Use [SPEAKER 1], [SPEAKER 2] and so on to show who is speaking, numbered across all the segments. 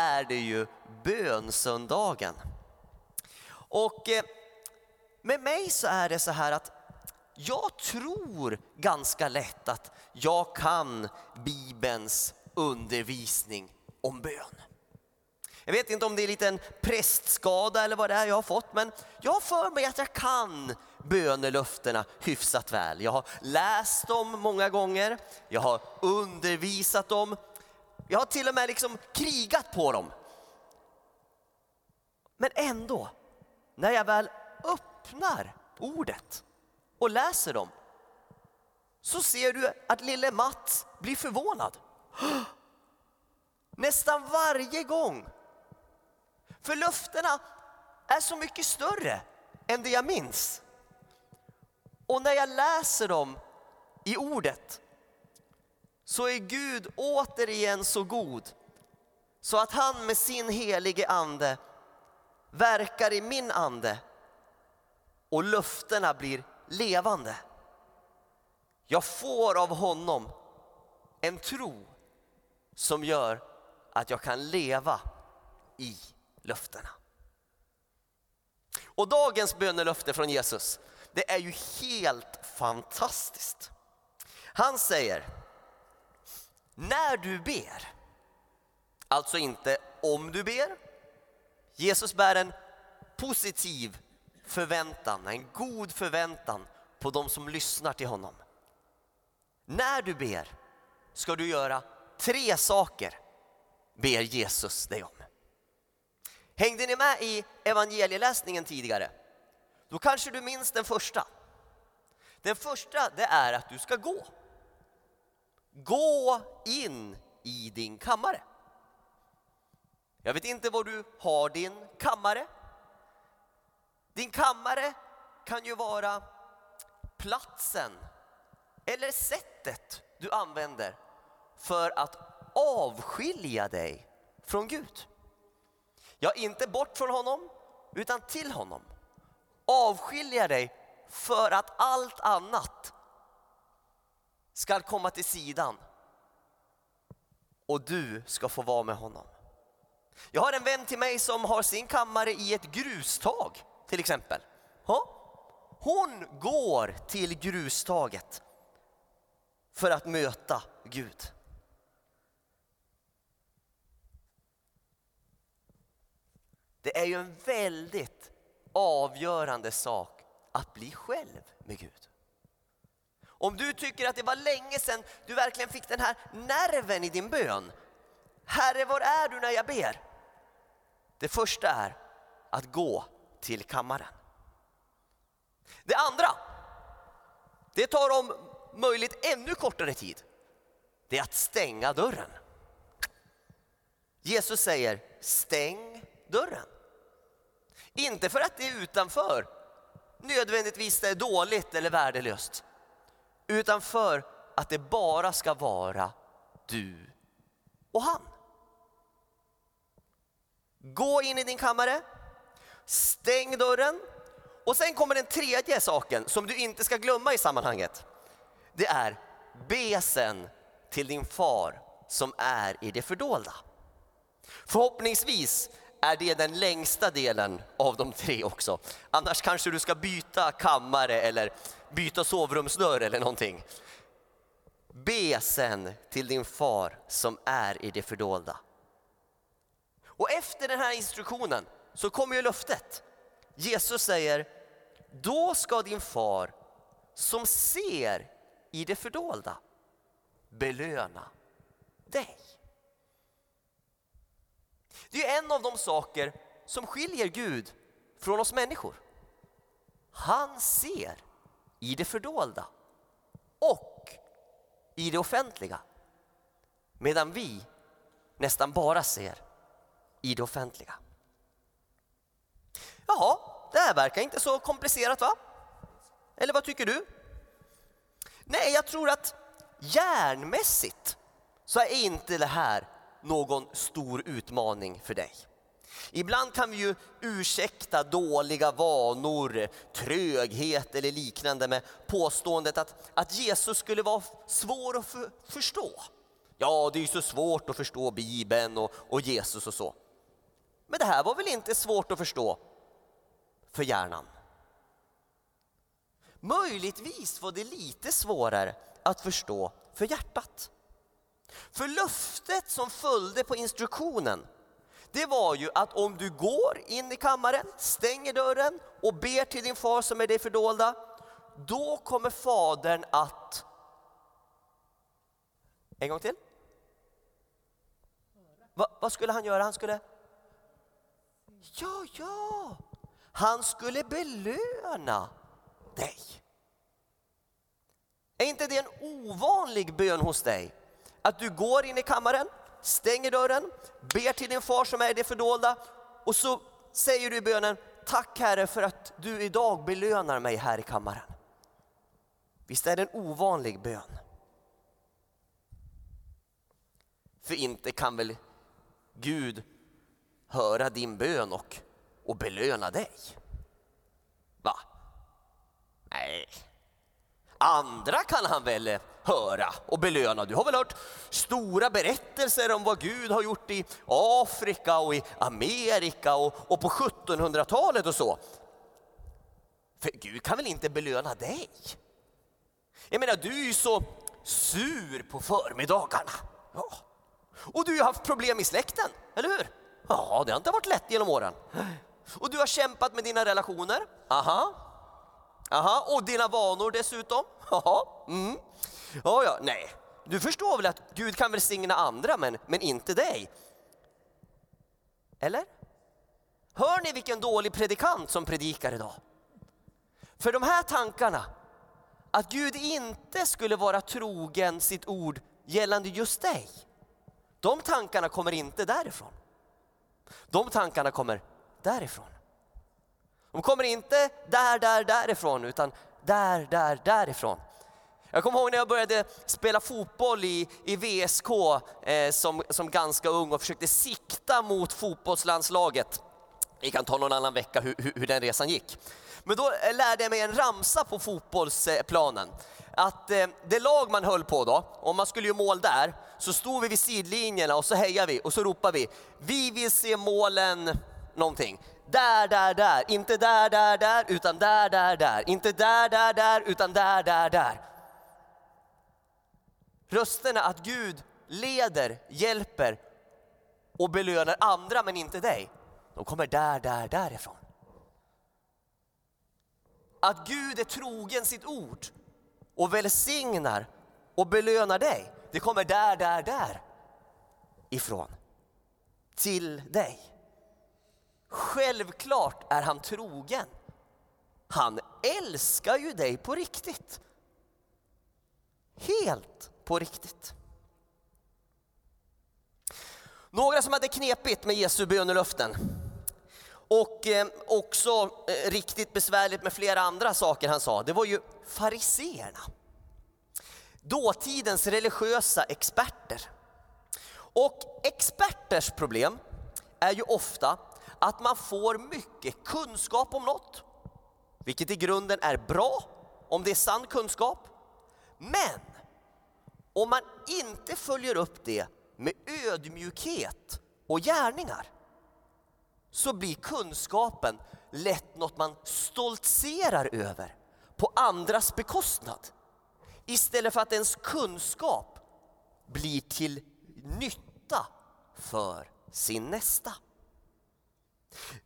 [SPEAKER 1] är det ju bönsöndagen. Och eh, med mig så är det så här att jag tror ganska lätt att jag kan Bibelns undervisning om bön. Jag vet inte om det är lite en prästskada eller vad det är jag har fått, men jag har för mig att jag kan bönelöftena hyfsat väl. Jag har läst dem många gånger, jag har undervisat dem, jag har till och med liksom krigat på dem. Men ändå, när jag väl öppnar ordet och läser dem så ser du att lille Mats blir förvånad. Nästan varje gång. För löftena är så mycket större än det jag minns. Och när jag läser dem i ordet så är Gud återigen så god så att han med sin helige ande verkar i min ande och löftena blir levande. Jag får av honom en tro som gör att jag kan leva i löftena. Och dagens bönelöfte från Jesus, det är ju helt fantastiskt. Han säger, när du ber, alltså inte om du ber. Jesus bär en positiv förväntan, en god förväntan på de som lyssnar till honom. När du ber ska du göra tre saker, ber Jesus dig om. Hängde ni med i evangelieläsningen tidigare? Då kanske du minns den första. Den första det är att du ska gå. Gå in i din kammare. Jag vet inte var du har din kammare. Din kammare kan ju vara platsen eller sättet du använder för att avskilja dig från Gud. Ja, inte bort från honom, utan till honom. Avskilja dig för att allt annat ska komma till sidan och du ska få vara med honom. Jag har en vän till mig som har sin kammare i ett grustag till exempel. Hon går till grustaget för att möta Gud. Det är ju en väldigt avgörande sak att bli själv med Gud. Om du tycker att det var länge sedan du verkligen fick den här nerven i din bön. Herre, var är du när jag ber? Det första är att gå till kammaren. Det andra, det tar om möjligt ännu kortare tid. Det är att stänga dörren. Jesus säger stäng dörren. Inte för att det är utanför nödvändigtvis det är dåligt eller värdelöst. Utan för att det bara ska vara du och han. Gå in i din kammare, stäng dörren och sen kommer den tredje saken som du inte ska glömma i sammanhanget. Det är be sen till din far som är i det fördolda. Förhoppningsvis är det den längsta delen av de tre också. Annars kanske du ska byta kammare eller byta sovrumsdörr eller någonting. Be sen till din far som är i det fördolda. Och efter den här instruktionen så kommer ju löftet. Jesus säger, då ska din far som ser i det fördolda belöna dig. Det är en av de saker som skiljer Gud från oss människor. Han ser i det fördolda och i det offentliga. Medan vi nästan bara ser i det offentliga. Jaha, det här verkar inte så komplicerat va? Eller vad tycker du? Nej, jag tror att hjärnmässigt så är inte det här någon stor utmaning för dig. Ibland kan vi ju ursäkta dåliga vanor, tröghet eller liknande med påståendet att, att Jesus skulle vara svår att för, förstå. Ja, det är ju så svårt att förstå Bibeln och, och Jesus och så. Men det här var väl inte svårt att förstå för hjärnan? Möjligtvis var det lite svårare att förstå för hjärtat. För löftet som följde på instruktionen, det var ju att om du går in i kammaren, stänger dörren och ber till din far som är dig fördolda, då kommer fadern att... En gång till. Va, vad skulle han göra? Han skulle... Ja, ja! Han skulle belöna dig. Är inte det en ovanlig bön hos dig? Att du går in i kammaren, stänger dörren, ber till din far som är i det fördolda och så säger du i bönen Tack Herre för att du idag belönar mig här i kammaren. Visst är det en ovanlig bön? För inte kan väl Gud höra din bön och, och belöna dig? Va? Nej. Andra kan han väl höra och belöna. Du har väl hört stora berättelser om vad Gud har gjort i Afrika och i Amerika och, och på 1700-talet och så. För Gud kan väl inte belöna dig? Jag menar, du är ju så sur på förmiddagarna. Ja. Och du har haft problem i släkten, eller hur? Ja, det har inte varit lätt genom åren. Och du har kämpat med dina relationer. Aha. Aha. Och dina vanor dessutom. Aha. Mm. Ja, ja, nej. Du förstår väl att Gud kan välsigna andra, men, men inte dig? Eller? Hör ni vilken dålig predikant som predikar idag? För de här tankarna, att Gud inte skulle vara trogen sitt ord gällande just dig. De tankarna kommer inte därifrån. De tankarna kommer därifrån. De kommer inte där, där, därifrån, utan där, där, därifrån. Jag kommer ihåg när jag började spela fotboll i, i VSK eh, som, som ganska ung och försökte sikta mot fotbollslandslaget. Vi kan ta någon annan vecka hur, hur, hur den resan gick. Men då eh, lärde jag mig en ramsa på fotbollsplanen. Att eh, det lag man höll på då, om man skulle göra mål där, så stod vi vid sidlinjerna och så hejar vi och så ropar vi, vi vill se målen någonting. Där, där, där, inte där, där, där, utan där, där, där, inte där, där, där, utan där, där, där. Rösterna att Gud leder, hjälper och belönar andra men inte dig, de kommer där, där, därifrån. Att Gud är trogen sitt ord och välsignar och belönar dig, det kommer där, där, där ifrån. Till dig. Självklart är han trogen. Han älskar ju dig på riktigt. Helt på riktigt. Några som hade knepigt med Jesu bönelöften och eh, också eh, riktigt besvärligt med flera andra saker han sa, det var ju fariseerna. Dåtidens religiösa experter. Och experters problem är ju ofta att man får mycket kunskap om något, vilket i grunden är bra om det är sann kunskap. Men om man inte följer upp det med ödmjukhet och gärningar så blir kunskapen lätt något man stoltserar över på andras bekostnad. Istället för att ens kunskap blir till nytta för sin nästa.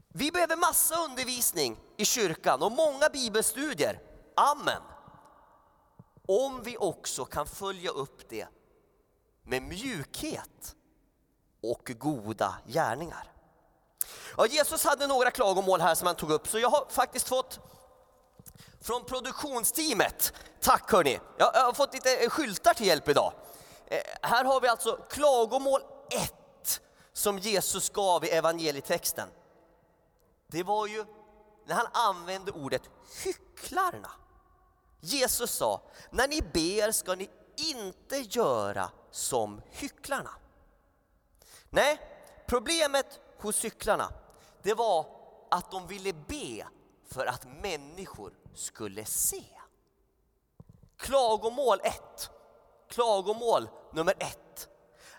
[SPEAKER 1] Vi behöver massa undervisning i kyrkan och många bibelstudier. Amen. Om vi också kan följa upp det med mjukhet och goda gärningar. Ja, Jesus hade några klagomål här som han tog upp, så jag har faktiskt fått från produktionsteamet, tack hörni, jag har fått lite skyltar till hjälp idag. Eh, här har vi alltså klagomål 1 som Jesus gav i evangelietexten. Det var ju när han använde ordet hycklarna. Jesus sa, när ni ber ska ni inte göra som hycklarna. Nej, problemet hos hycklarna, det var att de ville be för att människor skulle se. Klagomål 1, klagomål nummer ett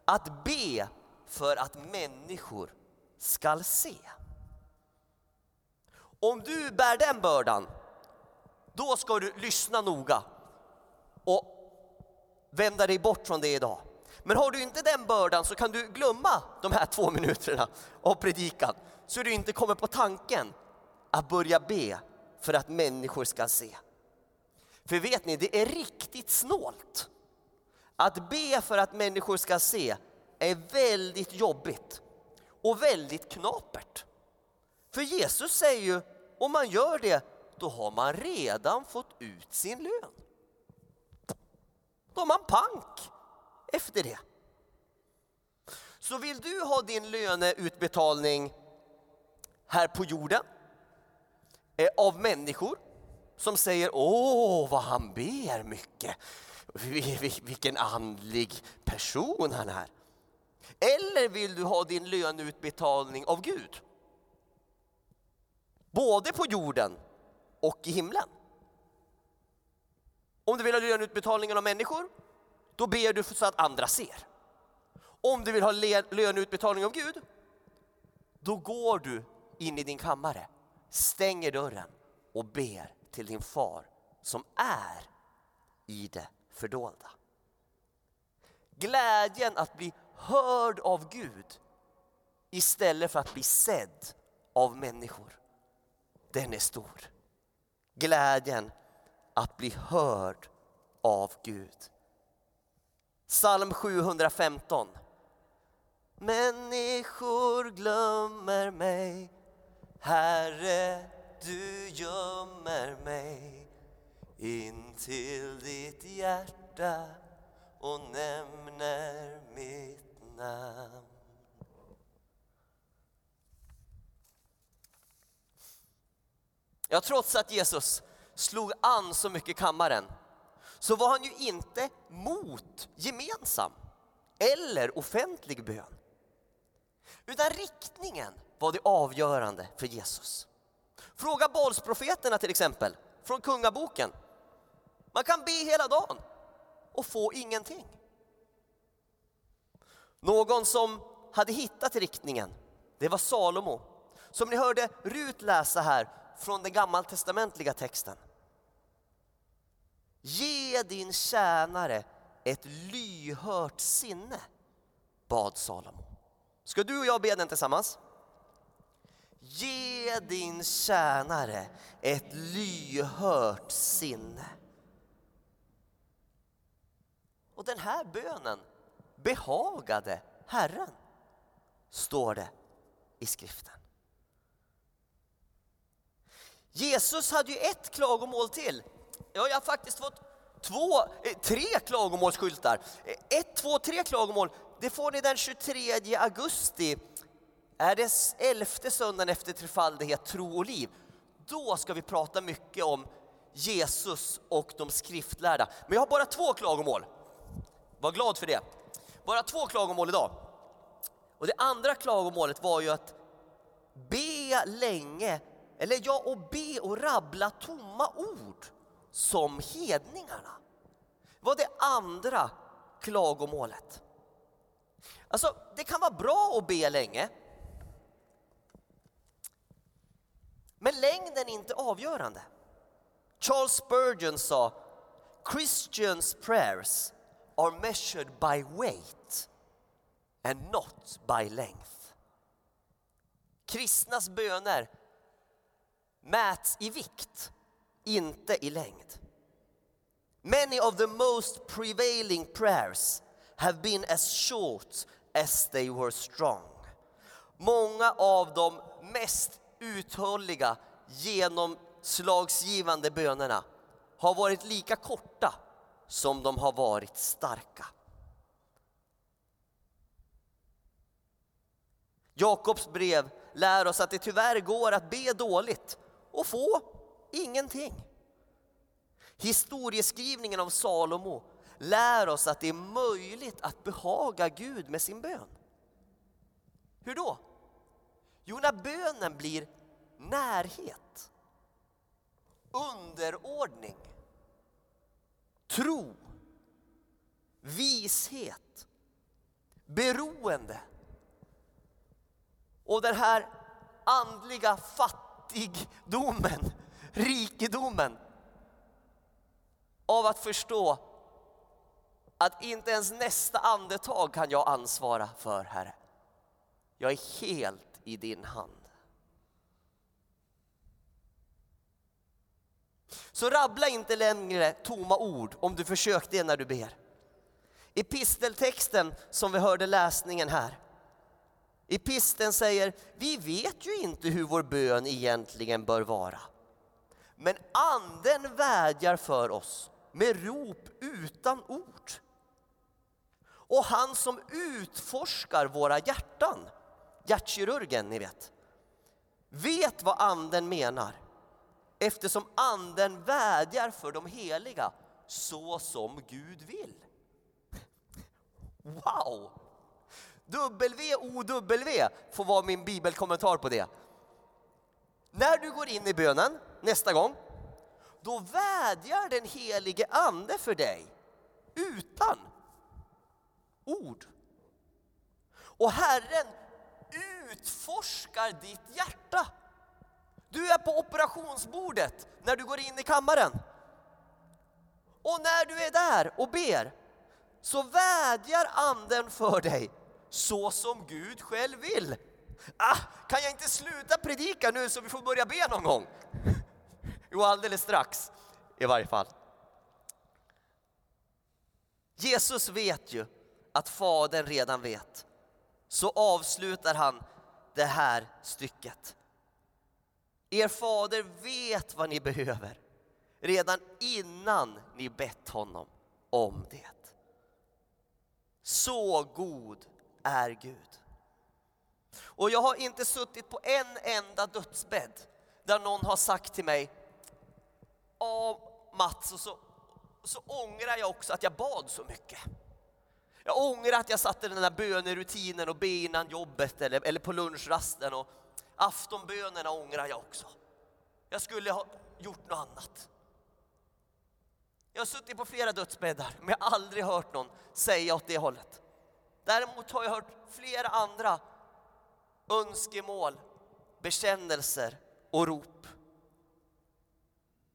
[SPEAKER 1] Att be för att människor skall se. Om du bär den bördan, då ska du lyssna noga och vända dig bort från det idag. Men har du inte den bördan så kan du glömma de här två minuterna av predikan så du inte kommer på tanken att börja be för att människor ska se. För vet ni, det är riktigt snålt. Att be för att människor ska se är väldigt jobbigt och väldigt knapert. För Jesus säger ju, om man gör det, då har man redan fått ut sin lön. Då har man pank efter det. Så vill du ha din löneutbetalning här på jorden eh, av människor som säger åh vad han ber mycket, vilken andlig person han är. Eller vill du ha din löneutbetalning av Gud? Både på jorden och i himlen. Om du vill ha löneutbetalningen av människor, då ber du så att andra ser. Om du vill ha löneutbetalning av Gud, då går du in i din kammare, stänger dörren och ber till din far som är i det fördolda. Glädjen att bli hörd av Gud istället för att bli sedd av människor, den är stor. Glädjen att bli hörd av Gud. Psalm 715. Människor glömmer mig, Herre du gömmer mig in till ditt hjärta och när Ja, trots att Jesus slog an så mycket i kammaren så var han ju inte mot gemensam eller offentlig bön. Utan riktningen var det avgörande för Jesus. Fråga Balsprofeterna till exempel, från Kungaboken. Man kan be hela dagen och få ingenting. Någon som hade hittat riktningen, det var Salomo. Som ni hörde Rut läsa här från den gammaltestamentliga texten. Ge din tjänare ett lyhört sinne, bad Salomo. Ska du och jag be den tillsammans? Ge din tjänare ett lyhört sinne. Och den här bönen behagade Herren, står det i skriften. Jesus hade ju ett klagomål till. Ja, jag har faktiskt fått två, eh, tre klagomålsskyltar. Eh, ett, två, tre klagomål. Det får ni den 23 augusti är det elfte söndagen efter trefaldighet, tro och liv, då ska vi prata mycket om Jesus och de skriftlärda. Men jag har bara två klagomål. Var glad för det. Bara två klagomål idag. Och det andra klagomålet var ju att be länge, eller ja, och be och rabbla tomma ord som hedningarna. Det var det andra klagomålet. Alltså, det kan vara bra att be länge, Men längden är inte avgörande. Charles Spurgeon sa Christians prayers are measured by weight and not by length. Kristnas böner mäts i vikt, inte i längd. Many of the most prevailing prayers have been as short as they were strong. Många av de mest uthålliga, genomslagsgivande bönerna har varit lika korta som de har varit starka. Jakobs brev lär oss att det tyvärr går att be dåligt och få ingenting. Historieskrivningen av Salomo lär oss att det är möjligt att behaga Gud med sin bön. Hur då? Jo, när bönen blir närhet, underordning, tro, vishet, beroende och den här andliga fattigdomen, fattigdomen, rikedomen av att förstå att inte ens nästa andetag kan jag ansvara för, Herre. Jag är helt i din hand. Så rabbla inte längre tomma ord om du försökt det när du ber. Episteltexten som vi hörde läsningen här. Episteln säger, vi vet ju inte hur vår bön egentligen bör vara. Men anden vädjar för oss med rop utan ord. Och han som utforskar våra hjärtan, hjärtkirurgen ni vet, vet vad anden menar eftersom anden vädjar för de heliga så som Gud vill. Wow! W-O-W får vara min bibelkommentar på det. När du går in i bönen nästa gång, då vädjar den helige ande för dig utan ord. Och Herren utforskar ditt hjärta. Du är på operationsbordet när du går in i kammaren. Och när du är där och ber så vädjar anden för dig så som Gud själv vill. Ah, kan jag inte sluta predika nu så vi får börja be någon gång? Jo, alldeles strax i varje fall. Jesus vet ju att Fadern redan vet. Så avslutar han det här stycket. Er fader vet vad ni behöver redan innan ni bett honom om det. Så god är Gud. Och jag har inte suttit på en enda dödsbädd där någon har sagt till mig, ja Mats, och så, så ångrar jag också att jag bad så mycket. Jag ångrar att jag satte den där bönerutinen och be innan jobbet eller, eller på lunchrasten och aftonbönerna ångrar jag också. Jag skulle ha gjort något annat. Jag har suttit på flera dödsbäddar men jag har aldrig hört någon säga åt det hållet. Däremot har jag hört flera andra önskemål, bekännelser och rop.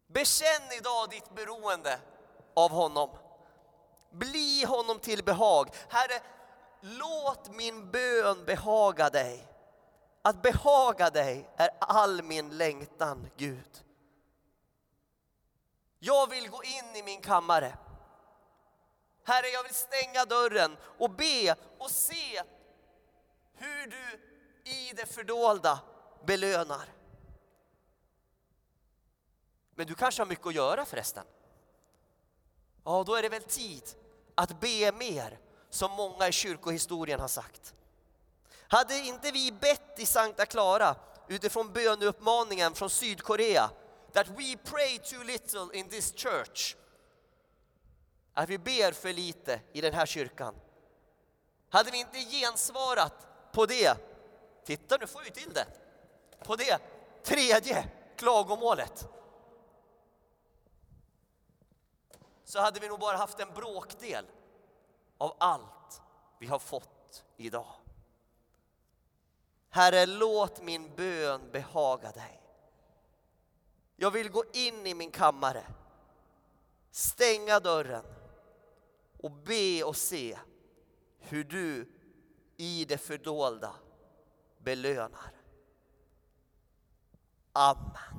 [SPEAKER 1] Bekänn idag ditt beroende av honom. Bli honom till behag. Herre, låt min bön behaga dig. Att behaga dig är all min längtan, Gud. Jag vill gå in i min kammare. Herre, jag vill stänga dörren och be och se hur du i det fördolda belönar. Men du kanske har mycket att göra förresten? Ja, då är det väl tid att be mer, som många i kyrkohistorien har sagt. Hade inte vi bett i Sankta Clara utifrån böneuppmaningen från Sydkorea that we pray too little in this church. Att vi ber för lite i den här kyrkan. Hade vi inte gensvarat på det, titta nu får vi till det, på det tredje klagomålet. Så hade vi nog bara haft en bråkdel av allt vi har fått idag. Herre, låt min bön behaga dig. Jag vill gå in i min kammare, stänga dörren och be och se hur du i det fördolda belönar. Amen.